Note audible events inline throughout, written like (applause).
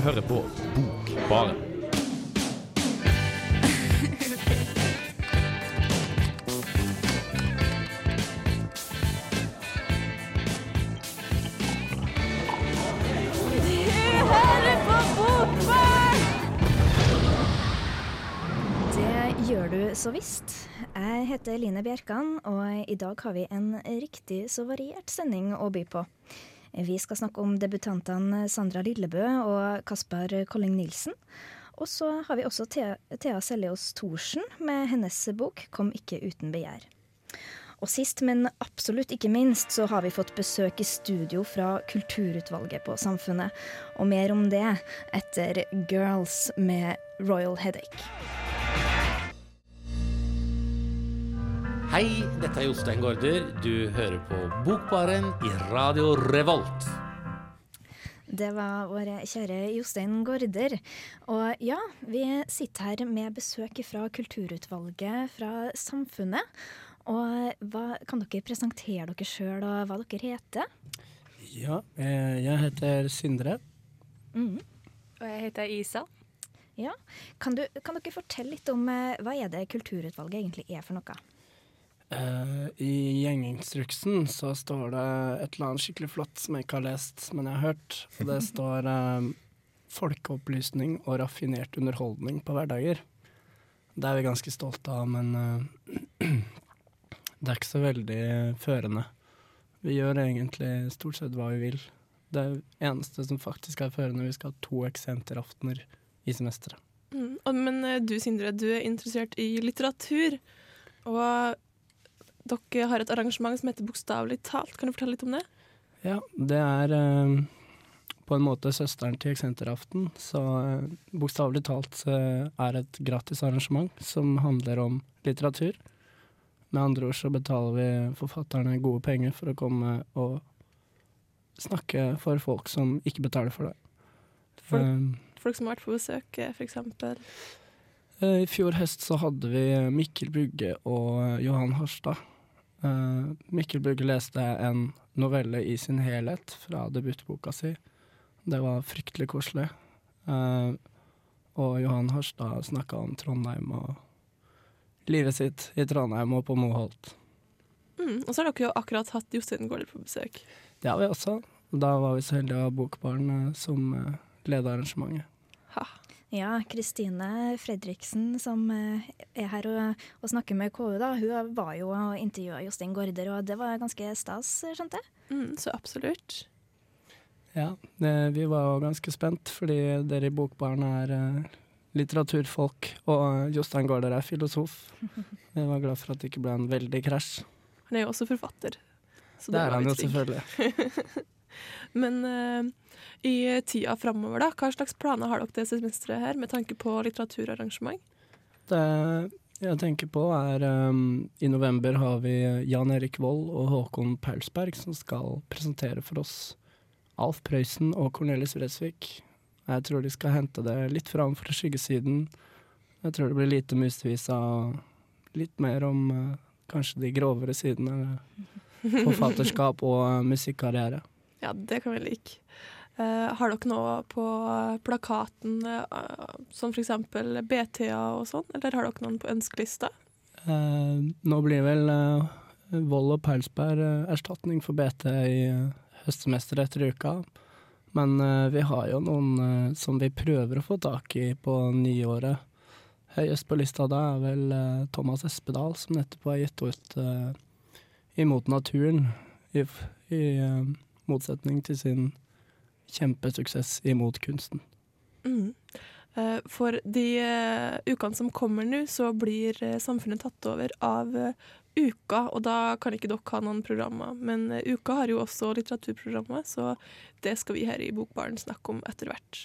hører på Bokbaren. Det gjør du så visst. Jeg heter Line Bjerkan, og i dag har vi en riktig så variert sending å by på. Vi skal snakke om debutantene Sandra Lillebø og Kaspar Kolling Nilsen. Og så har vi også Thea, Thea Seljås Thorsen med hennes bok 'Kom ikke uten begjær'. Og sist, men absolutt ikke minst, så har vi fått besøk i studio fra Kulturutvalget på Samfunnet. Og mer om det etter 'Girls' med Royal Headache. Hei, dette er Jostein Gaarder. Du hører på Bokbaren i Radio Revolt. Det var vår kjære Jostein Gaarder. Og ja, vi sitter her med besøk fra Kulturutvalget fra Samfunnet. Og hva, kan dere presentere dere sjøl og hva dere heter? Ja, eh, jeg heter Sindre. Mm. Og jeg heter Isa. Ja. Kan, du, kan dere fortelle litt om eh, hva er det Kulturutvalget egentlig er for noe? Eh, I gjenginstruksen så står det et eller annet skikkelig flott som jeg ikke har lest, men jeg har hørt. Og det (laughs) står uh, folkeopplysning og raffinert underholdning på hverdager. Det er vi ganske stolte av, men uh, (clears throat) det er ikke så veldig førende. Vi gjør egentlig stort sett hva vi vil. Det eneste som faktisk er førende, vi skal ha to eksenteraftener i semesteret. Mm. Men du Sindre, du er interessert i litteratur. Og dere har et arrangement som heter Bokstavelig talt. Kan du fortelle litt om det? Ja, det er eh, på en måte søsteren til Eksenteraften. Så eh, bokstavelig talt er et gratis arrangement som handler om litteratur. Med andre ord så betaler vi forfatterne gode penger for å komme og snakke for folk som ikke betaler for det. Folk, Eh, folk som har vært på besøk, f.eks.? Eh, I fjor høst så hadde vi Mikkel Bugge og Johan Harstad. Eh, Mikkel Bugge leste en novelle i sin helhet fra debutboka si. Det var fryktelig koselig. Eh, og Johan Harstad snakka om Trondheim og livet sitt i Trondheim og på Moholt. Mm. Og så har dere jo akkurat hatt Jostein Gaarder på besøk. Det har vi også. Da var vi så heldige å ha Bokbarn eh, som lederarrangementet leda arrangementet. Ha. Ja, Kristine Fredriksen som eh, er her og, og snakker med KU, da. Hun var jo og intervjua Jostein Gaarder, og det var ganske stas, skjønte jeg. Mm, så absolutt. Ja, eh, vi var jo ganske spent, fordi dere i Bokbarn er eh, litteraturfolk, og Jostein Gaarder er filosof. (laughs) Vi var glad for at det ikke ble en veldig krasj. Han er jo også forfatter. Så Det er han jo selvfølgelig. (laughs) Men uh, i tida framover, da, hva slags planer har dere det semesteret her, med tanke på litteraturarrangement? Det jeg tenker på er um, I november har vi Jan Erik Vold og Håkon Paulsberg som skal presentere for oss Alf Prøysen og Cornelis Vredsvik. Jeg tror de skal hente det litt fram fra skyggesiden. Jeg tror det blir lite musevisa og litt mer om uh, kanskje de grovere sidene. (laughs) Forfatterskap og uh, musikkarriere. Ja, det kan vi like. Uh, har dere noe på plakaten, uh, som eksempel BTA og sånn, eller har dere noen på ønskelista? Uh, nå blir vel uh, Vold og Paulsberg erstatning for BT i høstsemesteret etter uka. Men vi har jo noen som vi prøver å få tak i på nyåret. Høyest på lista da er vel Thomas Espedal, som nettopp har gitt ut Imot naturen, i, i motsetning til sin kjempesuksess Imot kunsten. Mm. Eh, For de eh, ukene som kommer nå, så blir eh, samfunnet tatt over av Uka, og da kan ikke dere ha noen programmer. Men Uka har jo også litteraturprogrammer, så det skal vi her i Bokbaren snakke om etter hvert.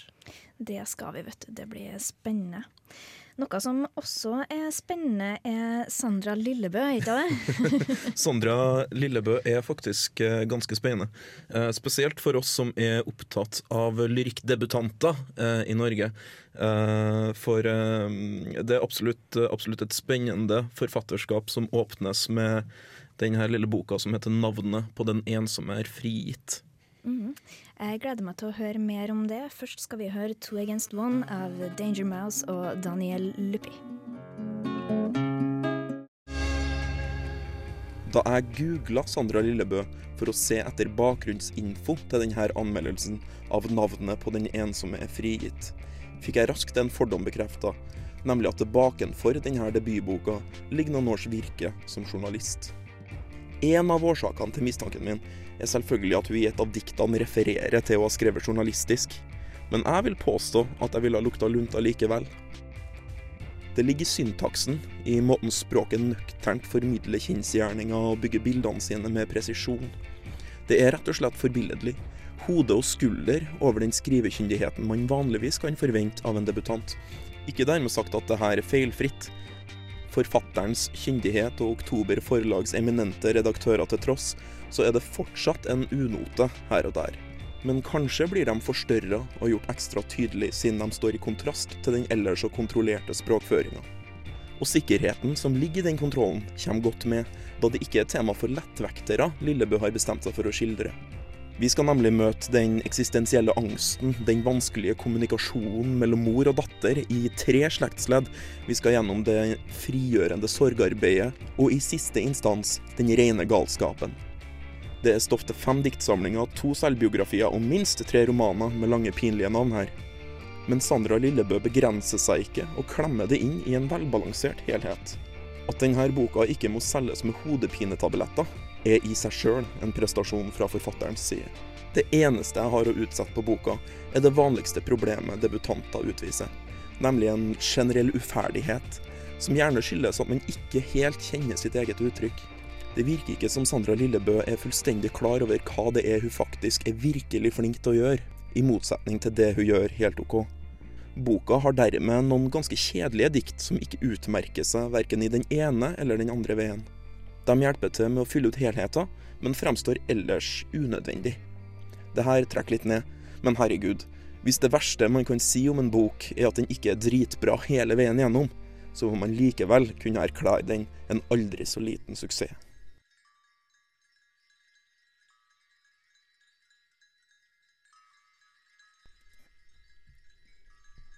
Det skal vi, vet du. Det blir spennende. Noe som også er spennende, er Sandra Lillebø, ikke det? (laughs) (laughs) Sandra Lillebø er faktisk eh, ganske spennende. Eh, spesielt for oss som er opptatt av lyrikkdebutanter eh, i Norge. For det er absolutt, absolutt et spennende forfatterskap som åpnes med denne lille boka som heter 'Navnet på den ensomme er frigitt'. Mhm. Jeg gleder meg til å høre mer om det. Først skal vi høre Two Against One av Danger Mouse og Daniel Luppi. Da jeg googla Sandra Lillebø for å se etter bakgrunnsinfo til denne anmeldelsen av navnet på den ensomme er frigitt, fikk jeg raskt en fordom bekrefta, nemlig at det bakenfor denne debutboka ligger noen års virke som journalist. En av årsakene til mistanken min er selvfølgelig at hun i et av diktene refererer til å ha skrevet journalistisk, men jeg vil påstå at jeg ville ha lukta lunta likevel. Det ligger i syntaksen, i måten språket nøkternt formidler kjensgjerninger og bygger bildene sine med presisjon. Det er rett og slett forbilledlig. Hode og skulder over den skrivekyndigheten man vanligvis kan forvente av en debutant. Ikke dermed sagt at det her er feilfritt. Forfatterens kyndighet og Oktober forlags eminente redaktører til tross, så er det fortsatt en unote her og der. Men kanskje blir de forstørra og gjort ekstra tydelig siden de står i kontrast til den ellers så kontrollerte språkføringa. Og sikkerheten som ligger i den kontrollen, kommer godt med, da det ikke er tema for lettvektere Lillebø har bestemt seg for å skildre. Vi skal nemlig møte den eksistensielle angsten, den vanskelige kommunikasjonen mellom mor og datter i tre slektsledd. Vi skal gjennom det frigjørende sorgarbeidet, og i siste instans den rene galskapen. Det er stoff til fem diktsamlinger, to selvbiografier og minst tre romaner med lange, pinlige navn her. Men Sandra Lillebø begrenser seg ikke og klemmer det inn i en velbalansert helhet. At denne boka ikke må selges med hodepinetabletter, er i seg sjøl en prestasjon fra forfatterens side. Det eneste jeg har å utsette på boka, er det vanligste problemet debutanter utviser, nemlig en generell uferdighet, som gjerne skyldes at man ikke helt kjenner sitt eget uttrykk. Det virker ikke som Sandra Lillebø er fullstendig klar over hva det er hun faktisk er virkelig flink til å gjøre, i motsetning til det hun gjør helt OK. Boka har dermed noen ganske kjedelige dikt som ikke utmerker seg verken i den ene eller den andre veien. De hjelper til med å fylle ut helheten, men fremstår ellers unødvendig. Det her trekker litt ned, men herregud, hvis det verste man kan si om en bok er at den ikke er dritbra hele veien gjennom, så må man likevel kunne erklære den en aldri så liten suksess.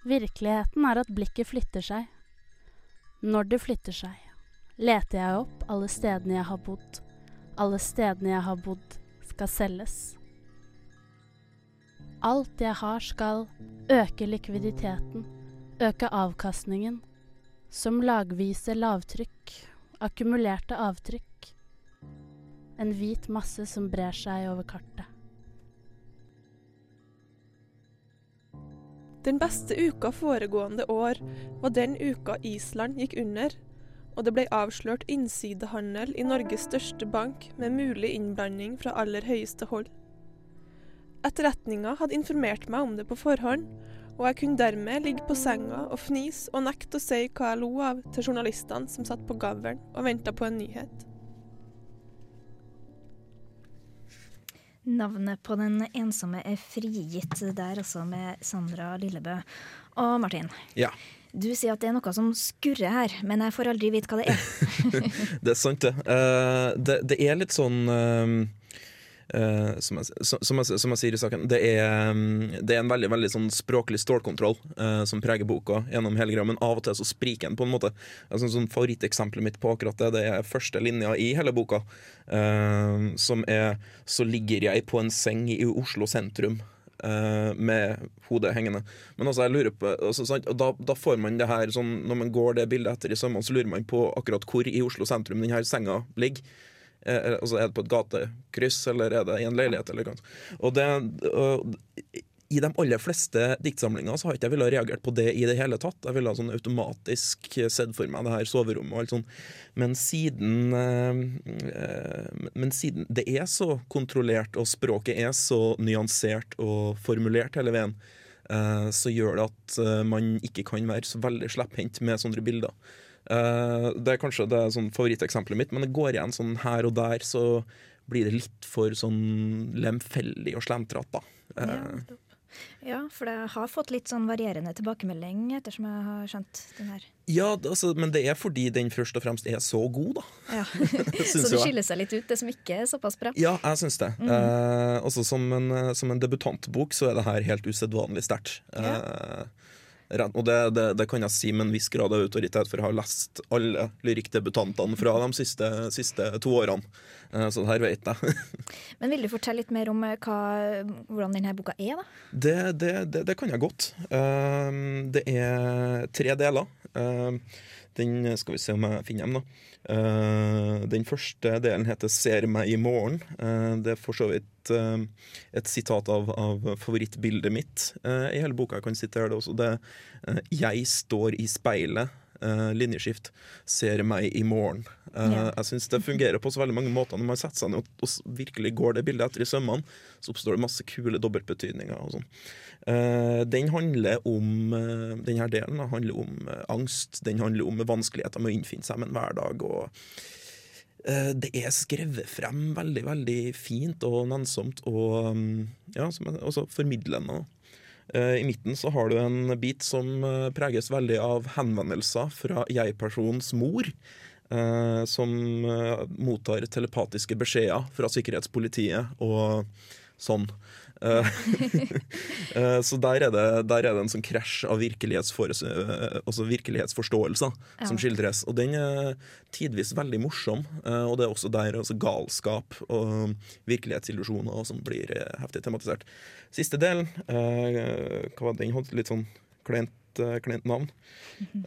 Virkeligheten er at blikket flytter seg. Når det flytter seg, leter jeg opp alle stedene jeg har bodd. Alle stedene jeg har bodd, skal selges. Alt jeg har skal øke likviditeten, øke avkastningen, som lagvise lavtrykk, akkumulerte avtrykk. En hvit masse som brer seg over kartet. Den beste uka foregående år var den uka Island gikk under, og det ble avslørt innsidehandel i Norges største bank med mulig innblanding fra aller høyeste hold. Etterretninga hadde informert meg om det på forhånd, og jeg kunne dermed ligge på senga og fnise og nekte å si hva jeg lo av til journalistene som satt på gavlen og venta på en nyhet. Navnet på den ensomme er frigitt der, altså med Sandra Lillebø. Og Martin, Ja. Du sier at det er noe som skurrer her, men jeg får aldri vite hva det er. (laughs) Det er sant, det. Uh, det, det er litt sånn uh Uh, som, jeg, som, jeg, som jeg sier i saken, det er, mm, det er en veldig veldig sånn språklig stålkontroll uh, som preger boka gjennom hele greia, men av og til så spriker den på en måte. Altså, sånn Favoritteksempelet mitt på akkurat det Det er første linja i hele boka, uh, som er 'Så ligger jeg på en seng i Oslo sentrum' eh, med hodet hengende. Men altså, jeg lurer på altså, sant? Da, da får man det her sånn Når man går det bildet etter i sømmene, så lurer man på akkurat hvor i Oslo sentrum denne senga ligger. Eh, altså, er det på et gatekryss, eller er det i en leilighet? Eller. Og det, og, I de aller fleste diktsamlinger så har ikke jeg villet reagert på det i det hele tatt. Jeg ville sånn automatisk sett for meg det her soverommet og alt sånt. Men siden, eh, men siden det er så kontrollert, og språket er så nyansert og formulert hele veien, eh, så gjør det at eh, man ikke kan være så veldig slepphendt med sånne bilder. Eh, det er kanskje det er sånn favoritteksempelet mitt, men det går igjen sånn her og der, så blir det litt for sånn lemfeldig og slemtrete. da. Ja, Eh, Ja, for det har fått litt sånn varierende tilbakemelding ettersom jeg har skjønt den her. Ja, altså, men det er fordi den først og fremst er så god, da. Ja. (laughs) (laughs) Så det skiller seg litt ut, det som ikke er såpass bra. Ja, jeg syns det. Mm. Eh, også som en, eh, som en debutantbok så er det her helt usedvanlig sterkt. Eh, rett- og det, det, det kan jeg si med en viss grad av autoritet, for jeg har lest alle lyrikkdebutantene fra de siste, siste to årene. Eh, så det her vet jeg. (laughs) Men vil du fortelle litt mer om eh, hva, hvordan denne boka er, da? Det, det, kan jeg godt. Eh, det er tre deler. Den skal vi se om jeg finner dem, da. Eh, den første delen heter 'Ser meg i morgen'. Eh, det er for så vidt eh, et sitat av, av favorittbildet mitt i hele boka. Jeg kan sitere det også. Det er 'Jeg står i speilet'. linjeskift. 'Ser meg i morgen'. Ja. Jeg syns det fungerer på så veldig mange måter. Når man setter seg ned og, og virkelig går det bildet etter i sømmene, så oppstår det masse kule dobbeltbetydninger. og sånn. Eh, den handler om uh, denne delen handler om eh, angst. Den handler om vanskeligheter med å innfinne seg med en hverdag. og eh, det er skrevet frem veldig veldig fint og nennsomt og um, ja, også formidlende. Eh, I midten så har du en bit som eh, preges veldig av henvendelser fra jeg-persons mor. Uh, som uh, mottar telepatiske beskjeder fra sikkerhetspolitiet og sånn. Eh, (laughs) eh, så der er, det, der er det en sånn krasj av eh, altså virkelighetsforståelser Ja. som skildres. Og den er tidvis veldig morsom, og det er også der altså galskap og virkelighetsillusjoner som blir eh, heftig tematisert. Siste eh, hva var den? Litt sånn kleint, eh, kleint navn.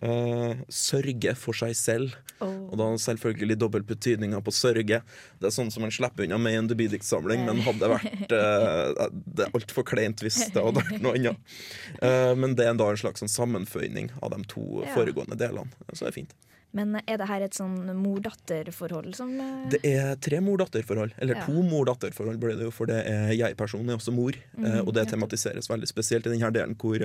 Uh, sørge for seg selv. Og da selvfølgelig dobbelt betydninger på sørge. Det er sånn som man slipper unna med en debutdiktsamling, men hadde vært uh, (laughs) Det er altfor kleint hvis det hadde vært noe annet. Uh, men det er da en slags sånn sammenføyning av de to Ja. foregående delene. Så det er fint. Men er det her et sånn mor-datter-forhold som eh, Det er tre mor-datter-forhold. Eller Ja. to mor-datter-forhold blir det jo, for det er jeg-personen er også mor. eh, Mhm, og det tematiseres veldig spesielt i denne delen hvor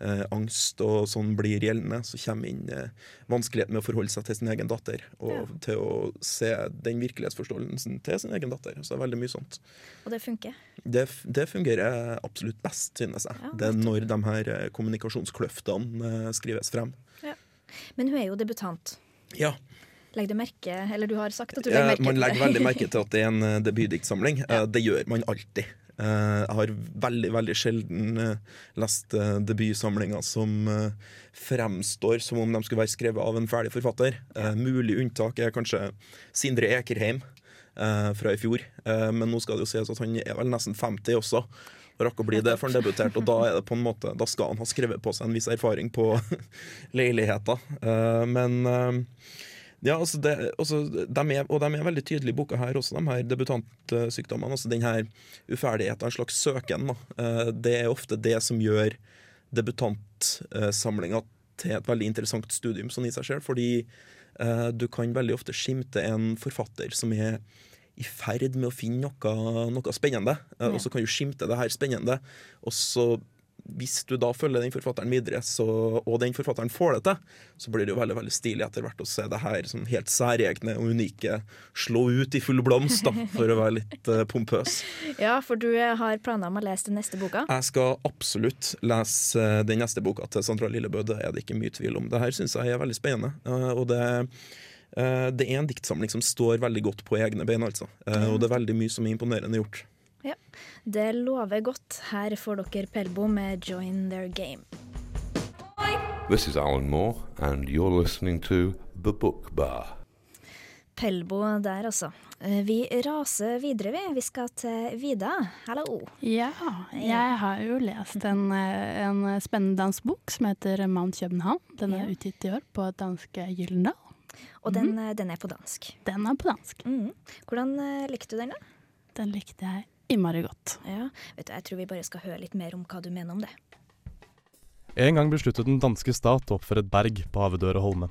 eh, eh, angst og sånn blir gjeldende. Så kommer inn eh, vanskeligheten med å forholde seg til sin egen datter, og Ja. til å se den virkelighetsforståelsen til sin egen datter. Så det er veldig mye sånt. Og det funker? Det, det fungerer absolutt best, synes jeg. Ja, det er når de her eh, kommunikasjonskløftene eh, skrives frem. Men hun er jo debutant. Ja, Legger du merke Eller du har sagt at du legger merke man legger veldig merke til at det er en eh, debutdiktsamling. (laughs) Ja. Det gjør man alltid. Eh, Jeg har veldig veldig sjelden eh, lest eh, debutsamlinger som fremstår som om de skulle være skrevet av en ferdig forfatter. Mulig unntak er kanskje Sindre Ekerheim fra i fjor. Men nå skal det jo sies at han er vel nesten 50 også. Og rakk å bli det for han debuterte, og da, er det på en måte, da skal han ha skrevet på seg en viss erfaring på (laughs) leiligheter. Men ja, altså det, altså de er, og de er veldig tydelige i boka her også, de her debutantsykdommene. Altså den her uferdigheten, en slags søken. Da. Eh, Det er ofte det som gjør debutantsamlinga til et veldig interessant studium sånn i seg selv. Fordi eh, du kan veldig ofte skimte en forfatter som er i ferd med å finne noe, noe spennende. Eh, Ja. Og så kan du skimte det her spennende, og så hvis du da følger den forfatteren videre, så, og den forfatteren får det til, så blir det jo veldig veldig stilig etter hvert å se det her sånn helt særegne og unike slå ut i full blomst, da, for å være litt uh, pompøs. (laughs) Ja, for du eh, har planer om å lese den neste boka. Jeg skal absolutt lese eh, den neste boka til Sandra Lillebø, det er det ikke mye tvil om. Det her syns jeg er veldig spennende. Uh, og det, det er en diktsamling som står veldig godt på egne bein, altså. Og det er veldig mye som er imponerende gjort. Det lover godt. Her får dere Pelbo med 'Join Their Game'. This is Alan Moore, and you're listening to The Book Bar. Pelbo der, altså. Eh, Vi raser videre, vi. Vi skal til Vida. Hallo. Ja, jeg har jo lest en, eh, en spennende dansk bok som heter Mount København. Den er Ja. utgitt i år på danske Gyldendal. Og den, mm. den er på dansk. Den er på dansk. Mm. Hvordan eh, likte du den, da? Den likte jeg innmari godt. Ja, vet du, Jeg tror vi bare skal høre litt mer om hva du mener om det. En gang besluttet den danske stat å oppføre et berg på Havedøre Holme.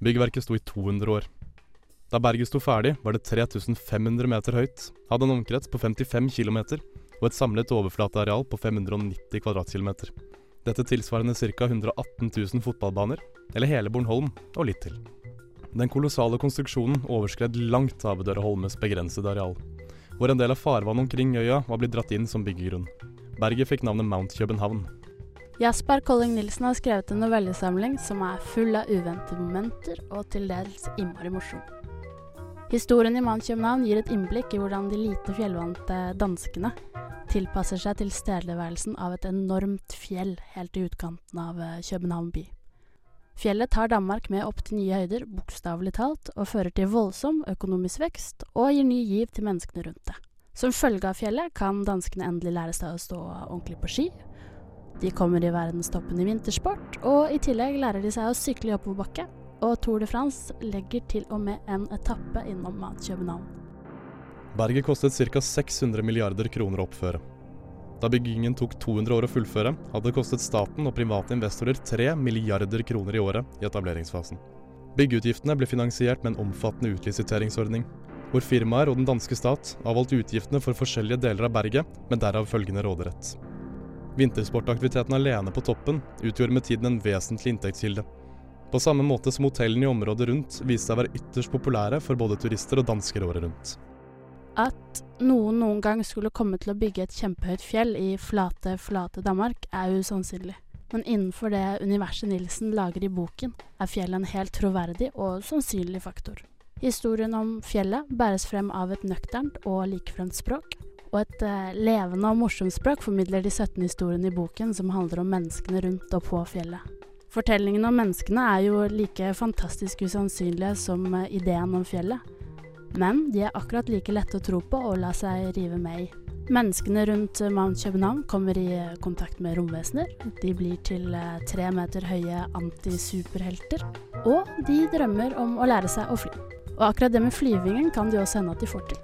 Byggverket sto i 200 år. Da berget sto ferdig, var det 3500 meter høyt, hadde en omkrets på 55 km og et samlet overflateareal på 590 kvadratkilometer. Dette tilsvarende ca. 118 000 fotballbaner, eller hele Bornholm og litt til. Den kolossale konstruksjonen overskred langt Havedøre Holmes begrensede areal, hvor en del av farvannet omkring øya var blitt dratt inn som byggegrunn. Berget fikk navnet Mount København. Jasper Colling Nilsen har skrevet en novellesamling som er full av uventede momenter og til dels innmari morsom. Historien i Mount København gir et innblikk i hvordan de lite fjellvante danskene tilpasser seg tilstedeværelsen av et enormt fjell helt i utkanten av eh, København by. Fjellet tar Danmark med opp til nye høyder, bokstavelig talt, og fører til voldsom økonomisk vekst og gir ny giv til menneskene rundt det. Som følge av fjellet kan danskene endelig lære seg å stå ordentlig på ski. De kommer i verdenstoppen i vintersport, og i tillegg lærer de seg å sykle i oppoverbakke. Og Tour de France legger til og med en etappe innom København. Berget kostet ca. 600 milliarder kroner å oppføre. Da byggingen tok 200 år å fullføre, hadde det kostet staten og private investorer 3 milliarder kroner i året i etableringsfasen. Byggeutgiftene ble finansiert med en omfattende utlisiteringsordning, hvor firmaer og den danske stat avholdt utgiftene for forskjellige deler av berget, med derav følgende råderett. Vintersportaktiviteten alene på toppen utgjorde med tiden en vesentlig inntektskilde. På samme måte som hotellene i området rundt viste seg å være ytterst populære for både turister og dansker året rundt. At noen noen gang skulle komme til å bygge et kjempehøyt fjell i flate, flate Danmark, er usannsynlig. Men innenfor det universet Nilsen lager i boken, er fjellet en helt troverdig og sannsynlig faktor. Historien om fjellet bæres frem av et nøkternt og likefremt språk, og et eh, levende og morsomt språk formidler de 17 historiene i boken som handler om menneskene rundt og på fjellet. Fortellingene om menneskene er jo like fantastisk usannsynlige som eh, ideen om fjellet, men de er akkurat like lette å tro på og la seg rive med i. Menneskene rundt eh, Mount København kommer i eh, kontakt med romvesener. De blir til eh, tre meter høye antisuperhelter. Og de drømmer om å lære seg å fly. Og akkurat det med flyvingen kan de også hende at de får til.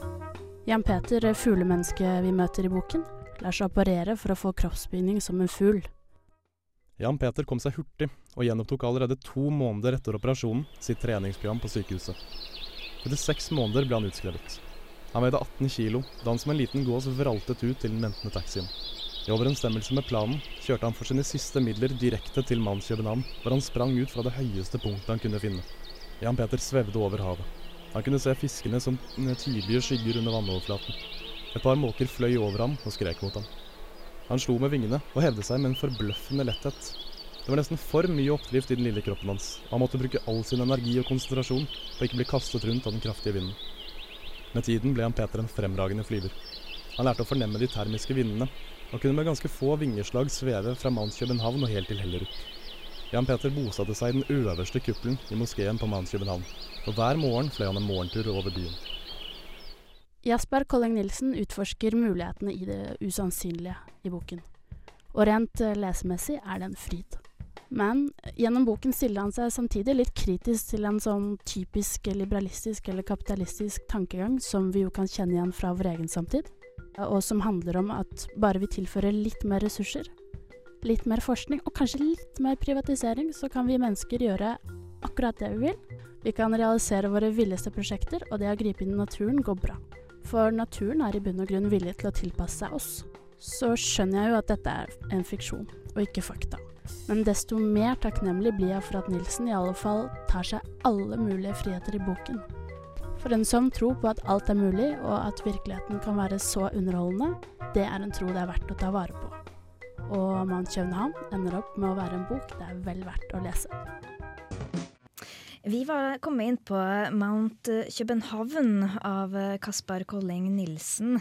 Jan Peter, fuglemennesket vi møter i boken, lar seg operere for å få kroppsbygning som en fugl. Jan Peter kom seg hurtig, og gjenopptok allerede to måneder etter operasjonen sitt treningsprogram på sykehuset. Etter seks måneder ble han utskrevet. Han veide 18 kilo da han som en liten gås vraltet ut til den ventende taxien. I overensstemmelse med planen kjørte han for sine siste midler direkte til Mount hvor han sprang ut fra det høyeste punktet han kunne finne. Jan Peter svevde over havet. Han kunne se fiskene som tydelige skygger under vannoverflaten. Et par måker fløy over ham og skrek mot ham. Han slo med vingene og hevde seg med en forbløffende letthet. Det var nesten for mye oppdrift i den lille kroppen hans. og Han måtte bruke all sin energi og konsentrasjon på ikke bli kastet rundt av den kraftige vinden. Med tiden ble han Peter en fremragende flyver. Han lærte å fornemme de termiske vindene, og kunne med ganske få vingeslag sveve fra Mount København og helt til Hellerup. Jan Peter bosatte seg i den øverste kuppelen i moskeen på Mount København, og hver morgen fløy han en morgentur over byen. Jasper Colling Nilsen utforsker mulighetene i det usannsynlige i boken. Og rent eh, lesemessig er det en fryd. Men gjennom boken stiller han seg samtidig litt kritisk til en sånn typisk liberalistisk eller kapitalistisk tankegang som vi jo kan kjenne igjen fra vår egen samtid, og som handler om at bare vi tilfører litt mer ressurser, litt mer forskning og kanskje litt mer privatisering, så kan vi mennesker gjøre akkurat det vi vil. Vi kan realisere våre villeste prosjekter, og det å gripe inn i naturen går bra. For naturen er i bunn og grunn villig til å tilpasse seg oss. Så skjønner jeg jo at dette er en fiksjon, og ikke fakta. Men desto mer takknemlig blir jeg for at Nilsen i alle fall tar seg alle mulige friheter i boken. For en sånn tro på at alt er mulig, og at virkeligheten kan være så underholdende, det er en tro det er verdt å ta vare på. Og Mount København ender opp med å være en bok det er vel verdt å lese. Vi var kommet inn på Mount København av Kaspar Kolling Nilsen.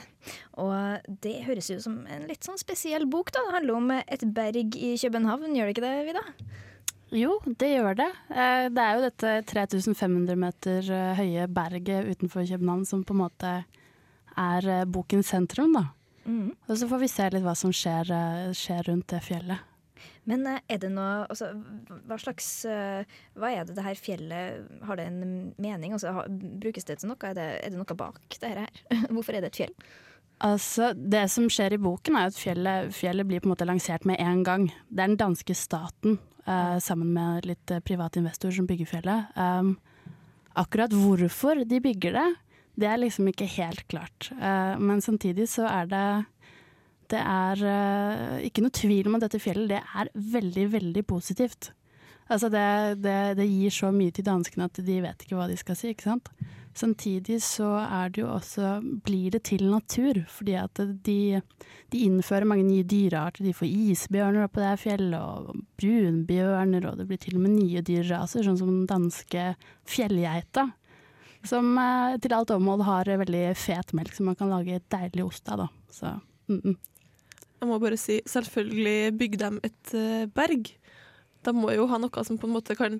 Og det høres jo som en litt sånn spesiell bok, da. Det handler om et berg i København, gjør det ikke det, Vida? Jo, det gjør det. Eh, det er jo dette 3500 meter eh, høye berget utenfor København som på en måte er eh, bokens sentrum, da. Mm. Og så får vi se litt hva som skjer, skjer rundt det fjellet. Men eh, er det noe altså, Hva slags eh, Hva er det det her fjellet Har det en mening? Altså, brukes det til noe? Er det, er det noe bak det her? (laughs) Hvorfor er det et fjell? Altså, Det som skjer i boken, er at fjellet, fjellet blir på en måte lansert med en gang. Det er den danske staten, eh, sammen med litt uh, private investorer, som bygger fjellet. Um, akkurat hvorfor de bygger det, det er liksom ikke helt klart. Uh, men samtidig så er det det er uh, ikke noe tvil om at dette fjellet det er veldig, veldig positivt. Altså det, det, det gir så mye til danskene at de vet ikke hva de skal si, ikke sant. Samtidig så er det jo også blir det til natur, fordi at de, de innfører mange nye dyrearter. De får isbjørner oppe det fjellet, og brunbjørner, og det blir til og med nye dyrraser, sånn som den danske fjellgeita. Som eh, til alt overmål har veldig fet melk som man kan lage deilig ost av, da. Så mm -mm. Jeg må bare si, selvfølgelig bygger de et eh, berg. De må jo ha noe som på en måte kan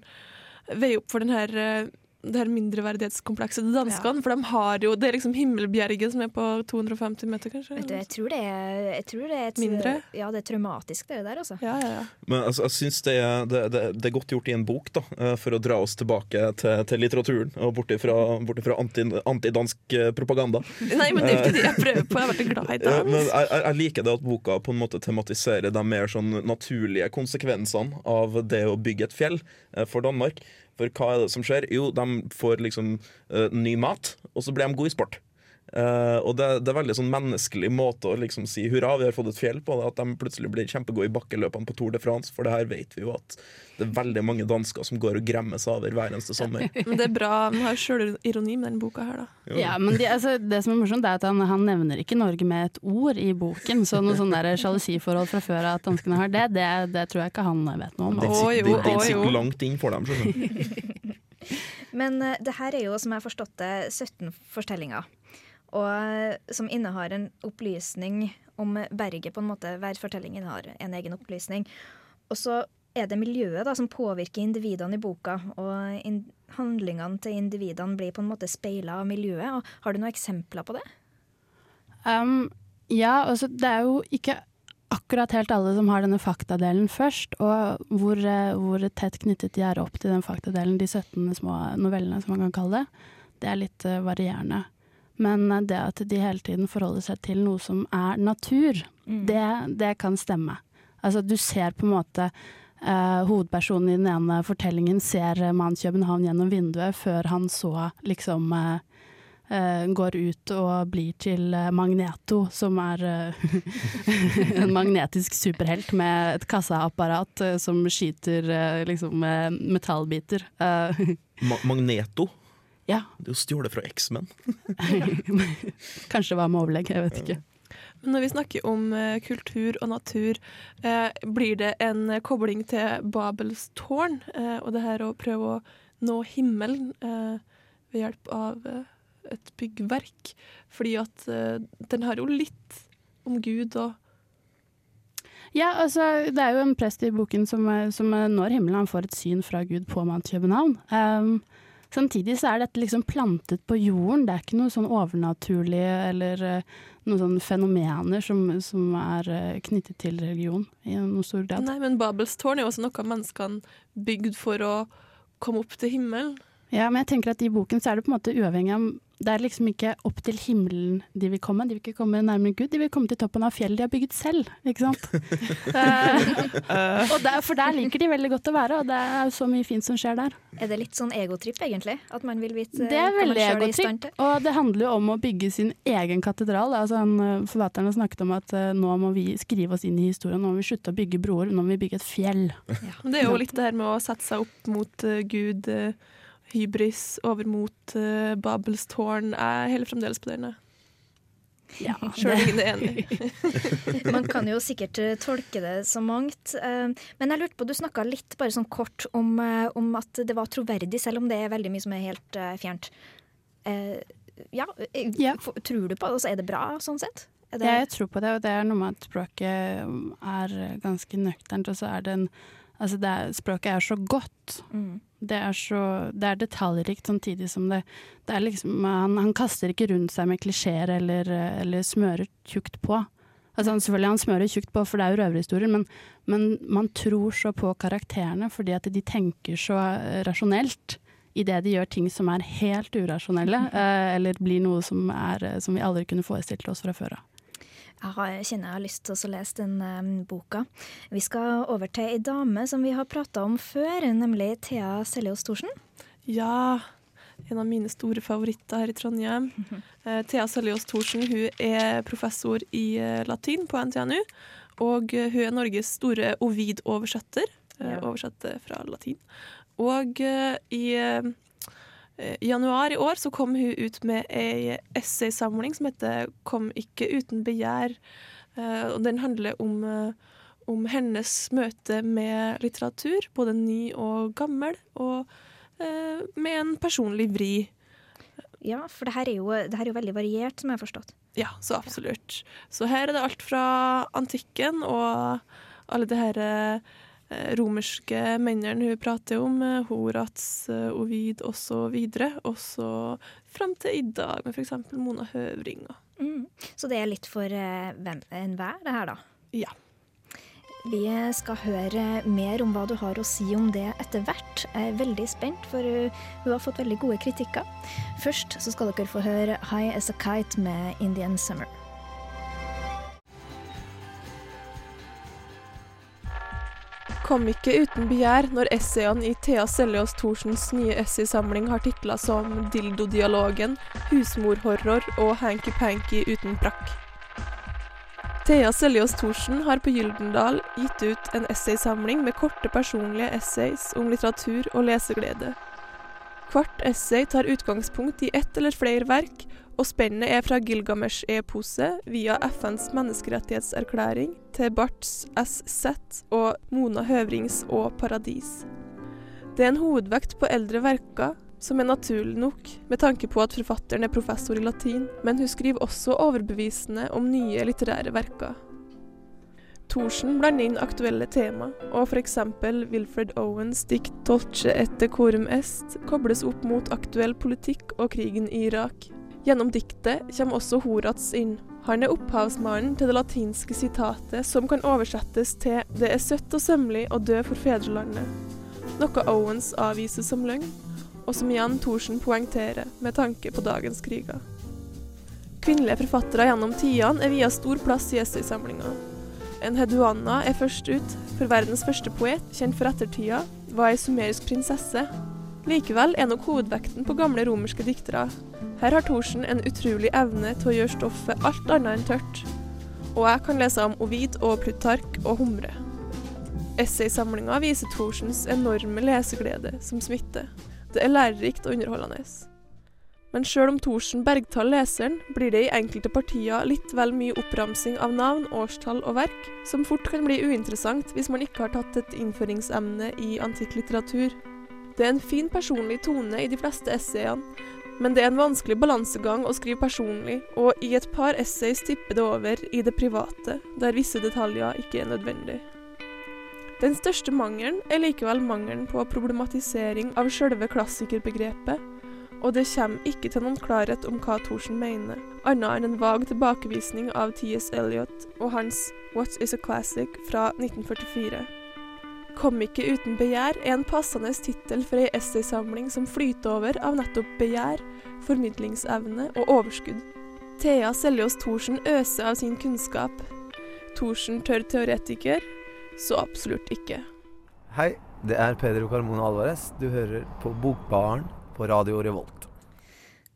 veie opp for den her eh, det her mindreverdighetskomplekset til danskene. For de har jo Det er liksom Himmelbjerget som er på 250 meter, kanskje? Vet du, jeg tror det er, jeg tror det er et, Mindre? Ja, det er traumatisk, det der, altså. Ja, ja, ja. Men altså, jeg syns det, er- det, det, det er godt gjort i en bok, da, eh, for å dra oss tilbake til, til litteraturen og bort ifra, bort ifra anti, antidansk eh, propaganda. Nei, men det er jo ikke det jeg prøver på. Jeg har vært glad i dans. Men jeg, jeg- liker det at boka på en måte tematiserer de mer sånn naturlige konsekvensene av det å bygge et fjell eh, for Danmark. For hva er det som skjer? Jo, de får liksom uh, ny mat, og så blir de gode i sport. Eh, og det, det er veldig sånn menneskelig måte å liksom si hurra, vi har fått et fjell på det. At de plutselig blir kjempegode i bakkeløpene på Tour de France. For det her vet vi jo at det er veldig mange dansker som går og gremmer seg over hver eneste sommer. (laughs) Men det er bra. De har sjølironi med den boka her, da. Jo. Ja, men de, altså, det som er morsomt, er at han, han nevner ikke Norge med et ord i boken. Så noe sånn der sjalusiforhold fra før av at danskene har det, det, det tror jeg ikke han vet noe om. Det sitter, den- den sitter langt inn for dem. skjønner du. (laughs) Men uh, det her er jo, som jeg har forstått det, 17 fortellinger. Og som innehar en opplysning om berget, på en måte. Hver fortelling innehar en egen opplysning. Og så er det miljøet da, som påvirker individene i boka, og in handlingene til individene blir på en måte speila av miljøet. Og har du noen eksempler på det? Um, ja, altså det er jo ikke akkurat helt alle som har denne faktadelen først, og hvor, eh, hvor tett knyttet de er opp til den faktadelen, de 17 små novellene som man kan kalle det, det er litt eh, varierende. Men eh, det at de hele tiden forholder seg til noe som er natur, det, det kan stemme. Altså du ser på en måte eh, hovedpersonen i den ene fortellingen ser eh, mannen København gjennom vinduet før han så liksom eh, eh, går ut og blir til Magneto, som er (laughs) en magnetisk superhelt med et kassaapparat som skyter liksom metallbiter. Ma Magneto. Ja, Det er jo stjålet fra X-Men. (laughs) kanskje det var med overlegg, jeg vet ikke. Men når vi snakker om uh, kultur og natur, uh, blir det en uh, kobling til Babels tårn eh, og det her å prøve å nå himmelen eh, ved hjelp av et byggverk? Fordi at den har jo litt om Gud og Ja, altså, det er jo en prest i boken som, som når himmelen, han får et syn fra Gud på Mount København. Um, samtidig så er dette liksom plantet på jorden, det er ikke noe sånn overnaturlig eller eh, noen sånne fenomener som, som er eh, knyttet til religion i noen stor grad. Nei, men Babels tårn er jo også noe menneskene bygd for å komme opp til himmelen. Ja, men jeg tenker at i boken så er det på en måte uavhengig av Det er liksom ikke opp til himmelen de vil komme, de vil ikke komme nærmere Gud, de vil komme til toppen av fjellet de har bygget selv, ikke sant? uh, (laughs) og der, for der liker de veldig godt å være, og det er jo så mye fint som skjer der. Er det litt sånn egotripp, egentlig? At man vil vite Det er man veldig er egotripp, og det handler jo om å bygge sin egen katedral. Altså han, eh, Forfatteren har snakket om at uh, nå må vi skrive oss inn i historien, nå må vi slutte å bygge broer, nå må vi bygge et fjell. Men Det er jo litt det her med å sette seg opp mot uh, Gud, eh, hybris, over mot uh, Babels tårn. Jeg holder fremdeles på den. Ja, (laughs) Sjøl ingen er enig. (laughs) Man kan jo sikkert eh, tolke det så mangt. eh, Men jeg lurte på, du snakka litt bare sånn kort om, om at det var troverdig, selv om det er veldig mye som er helt fjernt. Eh, ja, Ja. tror du på det? Altså, er det bra sånn sett? Er det, Ja, jeg tror på det, og det er noe med at språket er ganske nøkternt, og så er det en Altså, det er, språket er så godt. Mm. Det er så Det er detaljrikt samtidig som det Det er liksom Han, han kaster ikke rundt seg med klisjeer eller, eller smører tjukt på. Altså han, selvfølgelig han smører tjukt på, for det er jo røverhistorier, men, men man tror så på karakterene fordi at de tenker så eh, rasjonelt idet de gjør ting som er helt urasjonelle, (laughs) eh, eller blir noe som, er, eh, som vi aldri kunne forestilt oss fra før av. Jeg, kjenner jeg har lyst til å lese den eh, boka. Vi skal over til ei dame som vi har prata om før, nemlig Thea Seljås Thorsen. Ja, en av mine store favoritter her i Trondheim. (laughs) Eh, Thea Seljås Thorsen hun er professor i uh, latin på NTNU. Og uh, hun er Norges store Ovid-oversetter. Ja. Oversetter fra latin. Og i i januar i år så kom hun ut med ei essaysamling som heter 'Kom ikke uten begjær'. Eh, og den handler om, eh, om hennes møte med litteratur, både ny og gammel, og eh, med en personlig vri. Ja, for det her er jo, det her er jo veldig variert, som jeg har forstått. Ja, så absolutt. Så her er det alt fra antikken og alle det her eh, romerske mennene hun prater om, eh, Horats, eh, Ovid osv., og så fram til i dag med f.eks. Mona Høvring. Mm. Så det er litt for eh, enhver, det her, da. Ja. Vi skal høre mer om hva du har å si om det etter hvert. Jeg er veldig spent, for hun har fått veldig gode kritikker. Først så skal dere få høre 'High As A Kite' med Indian Summer. Kom ikke uten begjær når essayene i Thea Seljås Thorsens nye essaysamling har titla som 'Dildodialogen', 'Husmorhorror' og 'Hanky Panky uten brakk'. Thea Seljås Thorsen har på Gyldendal gitt ut en essaysamling med korte personlige essays om litteratur og leseglede. Hvert essay tar utgangspunkt i ett eller flere verk, og spennet er fra Gilgamesh-eposet via FNs menneskerettighetserklæring til Barths SZ og Mona Høvrings Å paradis. Det er en hovedvekt på eldre verker, som er naturlig nok med tanke på at forfatteren er professor i latin, men hun skriver også overbevisende om nye litterære verker. Thorsen blander inn aktuelle tema, og f.eks. Wilfred Owens dikt 'Dolce et decorum est' kobles opp mot aktuell politikk og krigen i Irak. Gjennom diktet kommer også Horats inn. Han er opphavsmannen til det latinske sitatet som kan oversettes til 'Det er søtt og sømmelig å dø for fedrelandet', noe Owens avviser som løgn, og som igjen Thorsen poengterer med tanke på dagens kriger. Kvinnelige forfattere gjennom tidene er via stor plass i essaysamlinga. En heduana er først ut, for verdens første poet, kjent for ettertida, var ei sumerisk prinsesse. Likevel er nok hovedvekten på gamle romerske diktere. Her har Thorsen en utrolig evne til å gjøre stoffet alt annet enn tørt. Og jeg kan lese om Ovid og Plutark og Humre. Essaysamlinga viser Thorsens enorme leseglede som smitter. Det er lærerikt og underholdende. Men sjøl om Thorsen bergtar leseren, blir det i enkelte partier litt vel mye oppramsing av navn, årstall og verk, som fort kan bli uinteressant hvis man ikke har tatt et innføringsemne i antikk litteratur. Det er en fin personlig tone i de fleste essayene, men det er en vanskelig balansegang å skrive personlig, og i et par essays tipper det over i det private, der visse detaljer ikke er nødvendig. Den største mangelen er likevel mangelen på problematisering av sjølve klassikerbegrepet, og det kommer ikke til noen klarhet om hva Thorsen mener, annet enn en vag tilbakevisning av T.S. Eliot og hans What is a Classic fra 1944. Kom ikke uten begjær er en passende tittel for ei essaysamling som flyter over av nettopp begjær, formidlingsevne og overskudd. Thea Seljås Thorsen øser av sin kunnskap. Thorsen tørr teoretiker? Så absolutt ikke. Hei, det er Pedro Carmona Alvarez. Du hører på Bokbaren på Radio Revolt.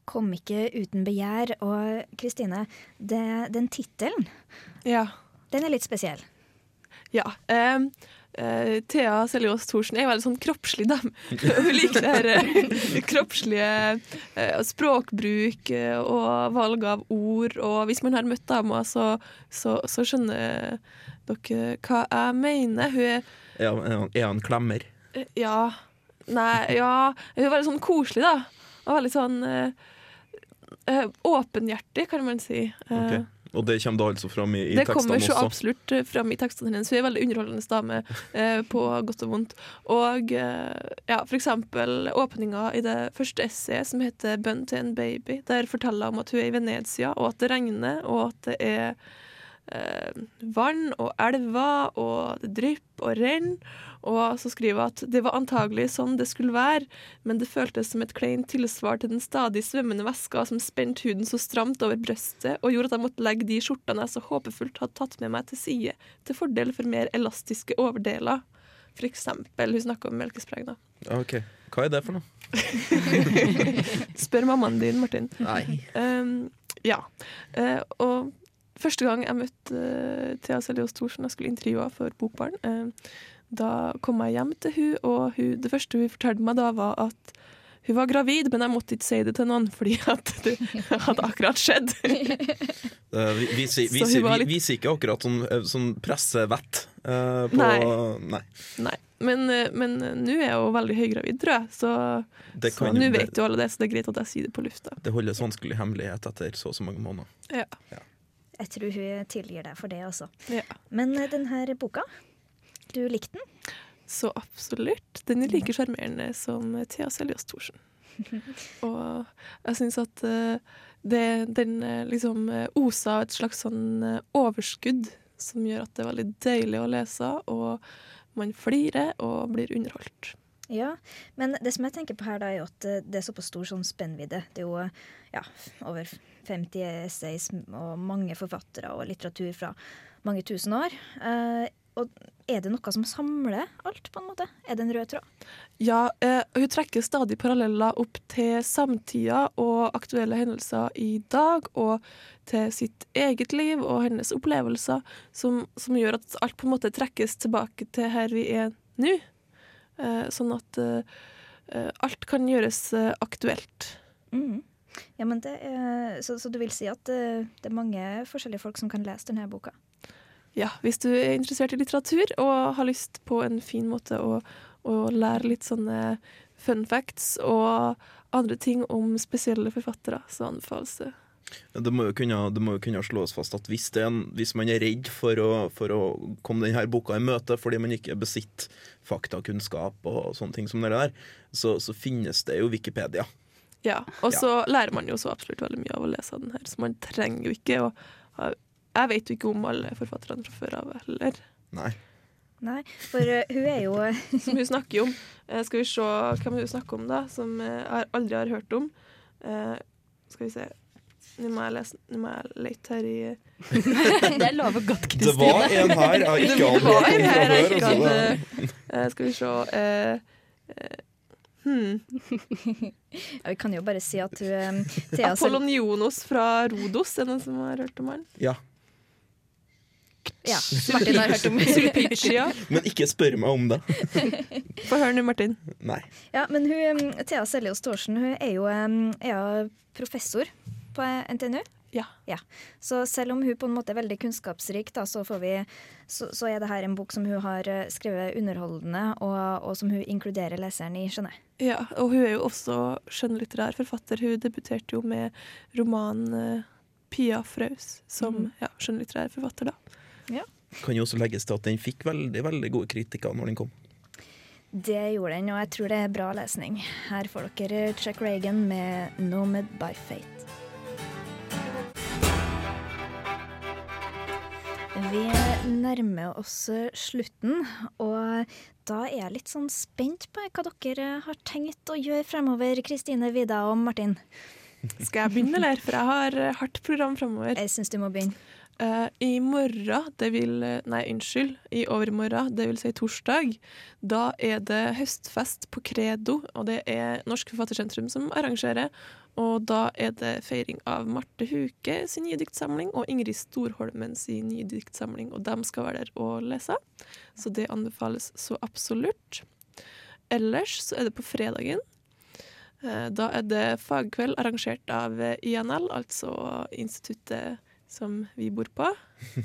Kom ikke uten begjær. Og Kristine, den tittelen, Ja. den er litt spesiell. Ja. ehm, Uh, Thea Seljås Thorsen er veldig sånn kroppslig, da. Hun (laughs) liker det her eh, kroppslige uh, språkbruk og valg av ord. Og hvis man har møtt dama, så, så, så skjønner dere hva jeg mener. Hun er Er han, er er klemmer? Ja. Nei, ja Hun var veldig sånn koselig, da. Og veldig sånn eh, eh, åpenhjertig, kan man si. Eh, Ok. Og det kommer da altså fram i, i det kommer så også? absolutt fram i tekstene hennes. Hun er en veldig underholdende dame, eh, på godt og vondt. Og eh, ja, for eksempel åpninga i det første essayet, som heter 'Bønn til en baby', der forteller hun om at hun er i Venezia, og at det regner, og at det er eh, vann og elver, og det drypper og renner. Og så skriver hun at det var antagelig sånn det skulle være, men det føltes som et kleint tilsvar til den stadig svømmende væska som spente huden så stramt over brøstet, og gjorde at jeg måtte legge de skjortene jeg så håpefullt hadde tatt med meg til side, til fordel for mer elastiske overdeler. For eksempel, hun snakker om melkespreng, da. Ok. Hva er det for noe? (laughs) (laughs) Spør mammaen din, Martin. Nei. Um, ja. Uh, og første gang jeg møtte uh, Thea Seljås Thorsen, jeg skulle intervjue henne for Bokbarn, eh, da kom jeg hjem til hun, og hun, det første hun fortalte meg da, var at hun var gravid, men jeg måtte ikke si det til noen fordi at det hadde akkurat skjedd. (laughs) Eh, vi, vi, vi, vi, vi sier ikke akkurat sånn, sånn pressevett uh, på Nei. Nei. Nei. Men nå er hun veldig høygravid, tror jeg, så, nå vet jo alle det, så det er greit at jeg sier det på lufta. Det holdes vanskelig hemmelighet etter så og så mange måneder. Ja. Jeg tror hun tilgir deg for det også. Ja. Men denne boka, du likte den? Så absolutt. Den er like sjarmerende som Thea Seljås Thorsen. (laughs) Og jeg syns at eh, det, den eh, liksom osa av et slags sånn eh, overskudd som gjør at det er veldig deilig å lese, og man flirer og blir underholdt. Ja, men det som jeg tenker på her da, er jo at eh, det er såpass stor sånn spennvidde. Det er jo ja, over 50 essays og mange forfattere og litteratur fra mange tusen år. Og er det noe som samler alt, på en måte? Er det en rød tråd? Ja, eh, hun trekker stadig paralleller opp til samtida og aktuelle hendelser i dag, og til sitt eget liv og hennes opplevelser, som, som gjør at alt på en måte trekkes tilbake til her vi er nå. Eh, sånn at eh, eh, alt kan gjøres eh, aktuelt. Mm. Ja, men det så, så du vil si at eh, det er mange forskjellige folk som kan lese denne boka? Ja, hvis du er interessert i litteratur og har lyst på en fin måte å, å lære litt sånne fun facts og andre ting om spesielle forfattere, så anbefales det. Det må jo kunne, det må jo kunne slås fast at hvis, det en, hvis man er redd for å, for å komme denne boka i møte fordi man ikke besitter faktakunnskap og sånne ting som det der, så, så finnes det jo Wikipedia. Ja, og så lærer man jo så absolutt veldig mye av å lese den her, så man trenger jo ikke å ha Jeg vet jo ikke om alle forfatterne fra før av heller. Nei. Nei, for uh, hun er jo (laughs) Som hun snakker om. Uh, skal vi se hvem hun snakker om, da, som eh, jeg aldri har hørt om. Eh, skal vi se Nå må jeg lese Nå må jeg lete her i (laughs) Det lover godt, Det Kristine. var en her jeg ikke Det hadde var hørt om en fra før. eh, Skal vi se eh, eh, hmm. ja, Vi kan jo bare si at hun eh, Thea (laughs) Apollonionos fra Rodos, er det noen som har hørt om han? Ja. Ja, Martin har hørt om (laughs) Sulpicia. Men ikke spør meg om det. (laughs) Få høre nå, Martin. Nei. Ja, men hun, eh, Thea Seljås Thorsen hun er jo, eh, er professor på NTNU. Ja. Så selv om hun på en måte er veldig kunnskapsrik, da, så, får vi, så, så er det her en bok som hun har eh, skrevet underholdende, og, og som hun inkluderer leseren i, skjønner jeg. Ja, og hun er jo også skjønnlitterær forfatter. Hun debuterte jo med romanen eh, Pia Fraus som mm. ja, skjønnlitterær forfatter, da. Kan jo også legges til at den fikk veldig veldig gode kritikker når den kom. Det gjorde den, og jeg tror det er bra lesning. Her får dere Chuck Reagan med 'Nomad by Fate'. Vi nærmer oss slutten, og da er jeg litt sånn spent på hva dere har tenkt å gjøre fremover, Kristine, Vida og Martin. Skal jeg begynne, eller? For jeg har hardt program fremover. Jeg syns du må begynne. Eh, I morgen, det vil Nei, unnskyld. I overmorgen, det vil si torsdag, da er det høstfest på Credo, og det er Norsk Forfattersentrum som arrangerer. Og da er det feiring av Marte Huke sin nye diktsamling og Ingrid Storholmen sin nye diktsamling, og de skal være der og lese. Så det anbefales så absolutt. Ellers så er det på fredagen. Uh, Da er det fagkveld arrangert av INL, altså instituttet som vi bor på,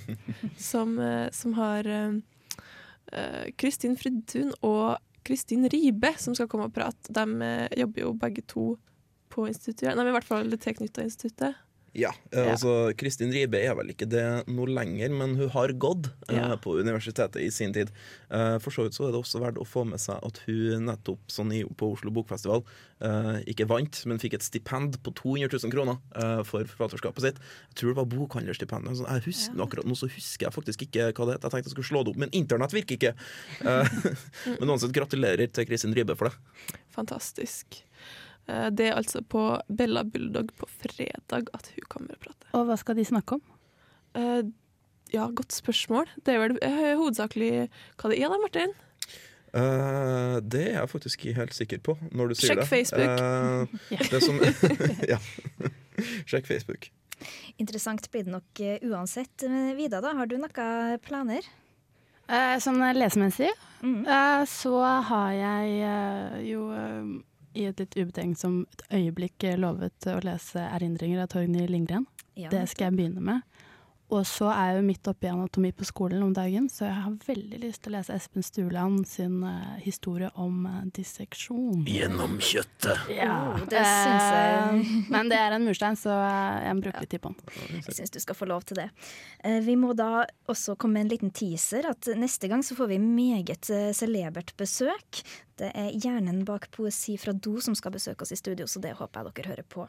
(laughs) som, eh, som har eh, eh, Kristin Fridtun og Kristin Ribe som skal komme og prate. De jobber jo begge to på instituttet. Nei, i hvert fall tilknytta instituttet. Ja, eh, altså Kristin Ribe er vel ikke det noe lenger, men hun har gått eh, Ja. på universitetet i sin tid. Uh, for så vidt så er det også verdt å få med seg at hun nettopp sånn i, på Oslo Bokfestival uh, ikke vant, men fikk et stipend på 200 000 kroner for forfatterskapet sitt. Jeg tror det var bokhandlerstipendet. Altså, jeg husker, Akkurat nå så husker jeg faktisk ikke hva det het. Jeg tenkte jeg skulle slå det opp, men internett virker ikke. (laughs) (laughs) Men uansett, gratulerer til Kristin Ribe for det. Fantastisk. Eh, Det er altså på Bella Bulldog på fredag at hun kommer og prater. Og hva skal de snakke om? Eh, Ja, godt spørsmål. Det er vel eh, hovedsakelig hva det er da, Martin? Uh, det er jeg faktisk ikke helt sikker på når du sier Sjekk det. Facebook. Uh, det som, (laughs) ja. Sjekk Facebook. Interessant blir det nok uansett. Men Vida, da, har du noen planer? Uh, sånn lesemessig Mm. eh, så har jeg jo i et litt ubetenksomt øyeblikk lovet å lese 'Erindringer' av Torgny Lindgren. Ja, Det skal jeg begynne med. Og så er jeg jo midt oppe i anatomi på skolen om dagen, så jeg har veldig lyst til å lese Espen Stuland sin uh, historie om uh, disseksjon. Gjennom kjøttet. Ja, Oh, det syns jeg. Eh, Men det er en murstein, så jeg må bruke litt tid på den. Jeg syns du skal få lov til det. Eh, Vi må da også komme med en liten teaser. At neste gang så får vi meget celebert besøk. Det er hjernen bak poesi fra Do som skal besøke oss i studio, så det håper jeg dere hører på.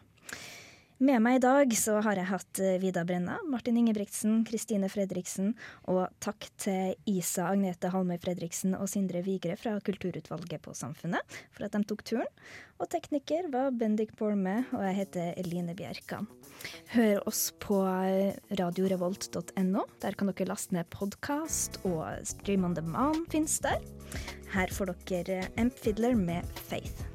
Med meg i dag så har jeg hatt eh, Vida Brenna, Martin Ingebrigtsen, Kristine Fredriksen, og takk til Isa Agnete Halmøy Fredriksen og Sindre Vigre fra Kulturutvalget på Samfunnet for at de tok turen. Og tekniker var Bendik Borme, og jeg heter Eline Bjerkan. Hør oss på eh, radiorevolt.no. Der kan dere laste ned podkast, og Stream on demand finnes der. Her får dere Amp Fiddler med Faith.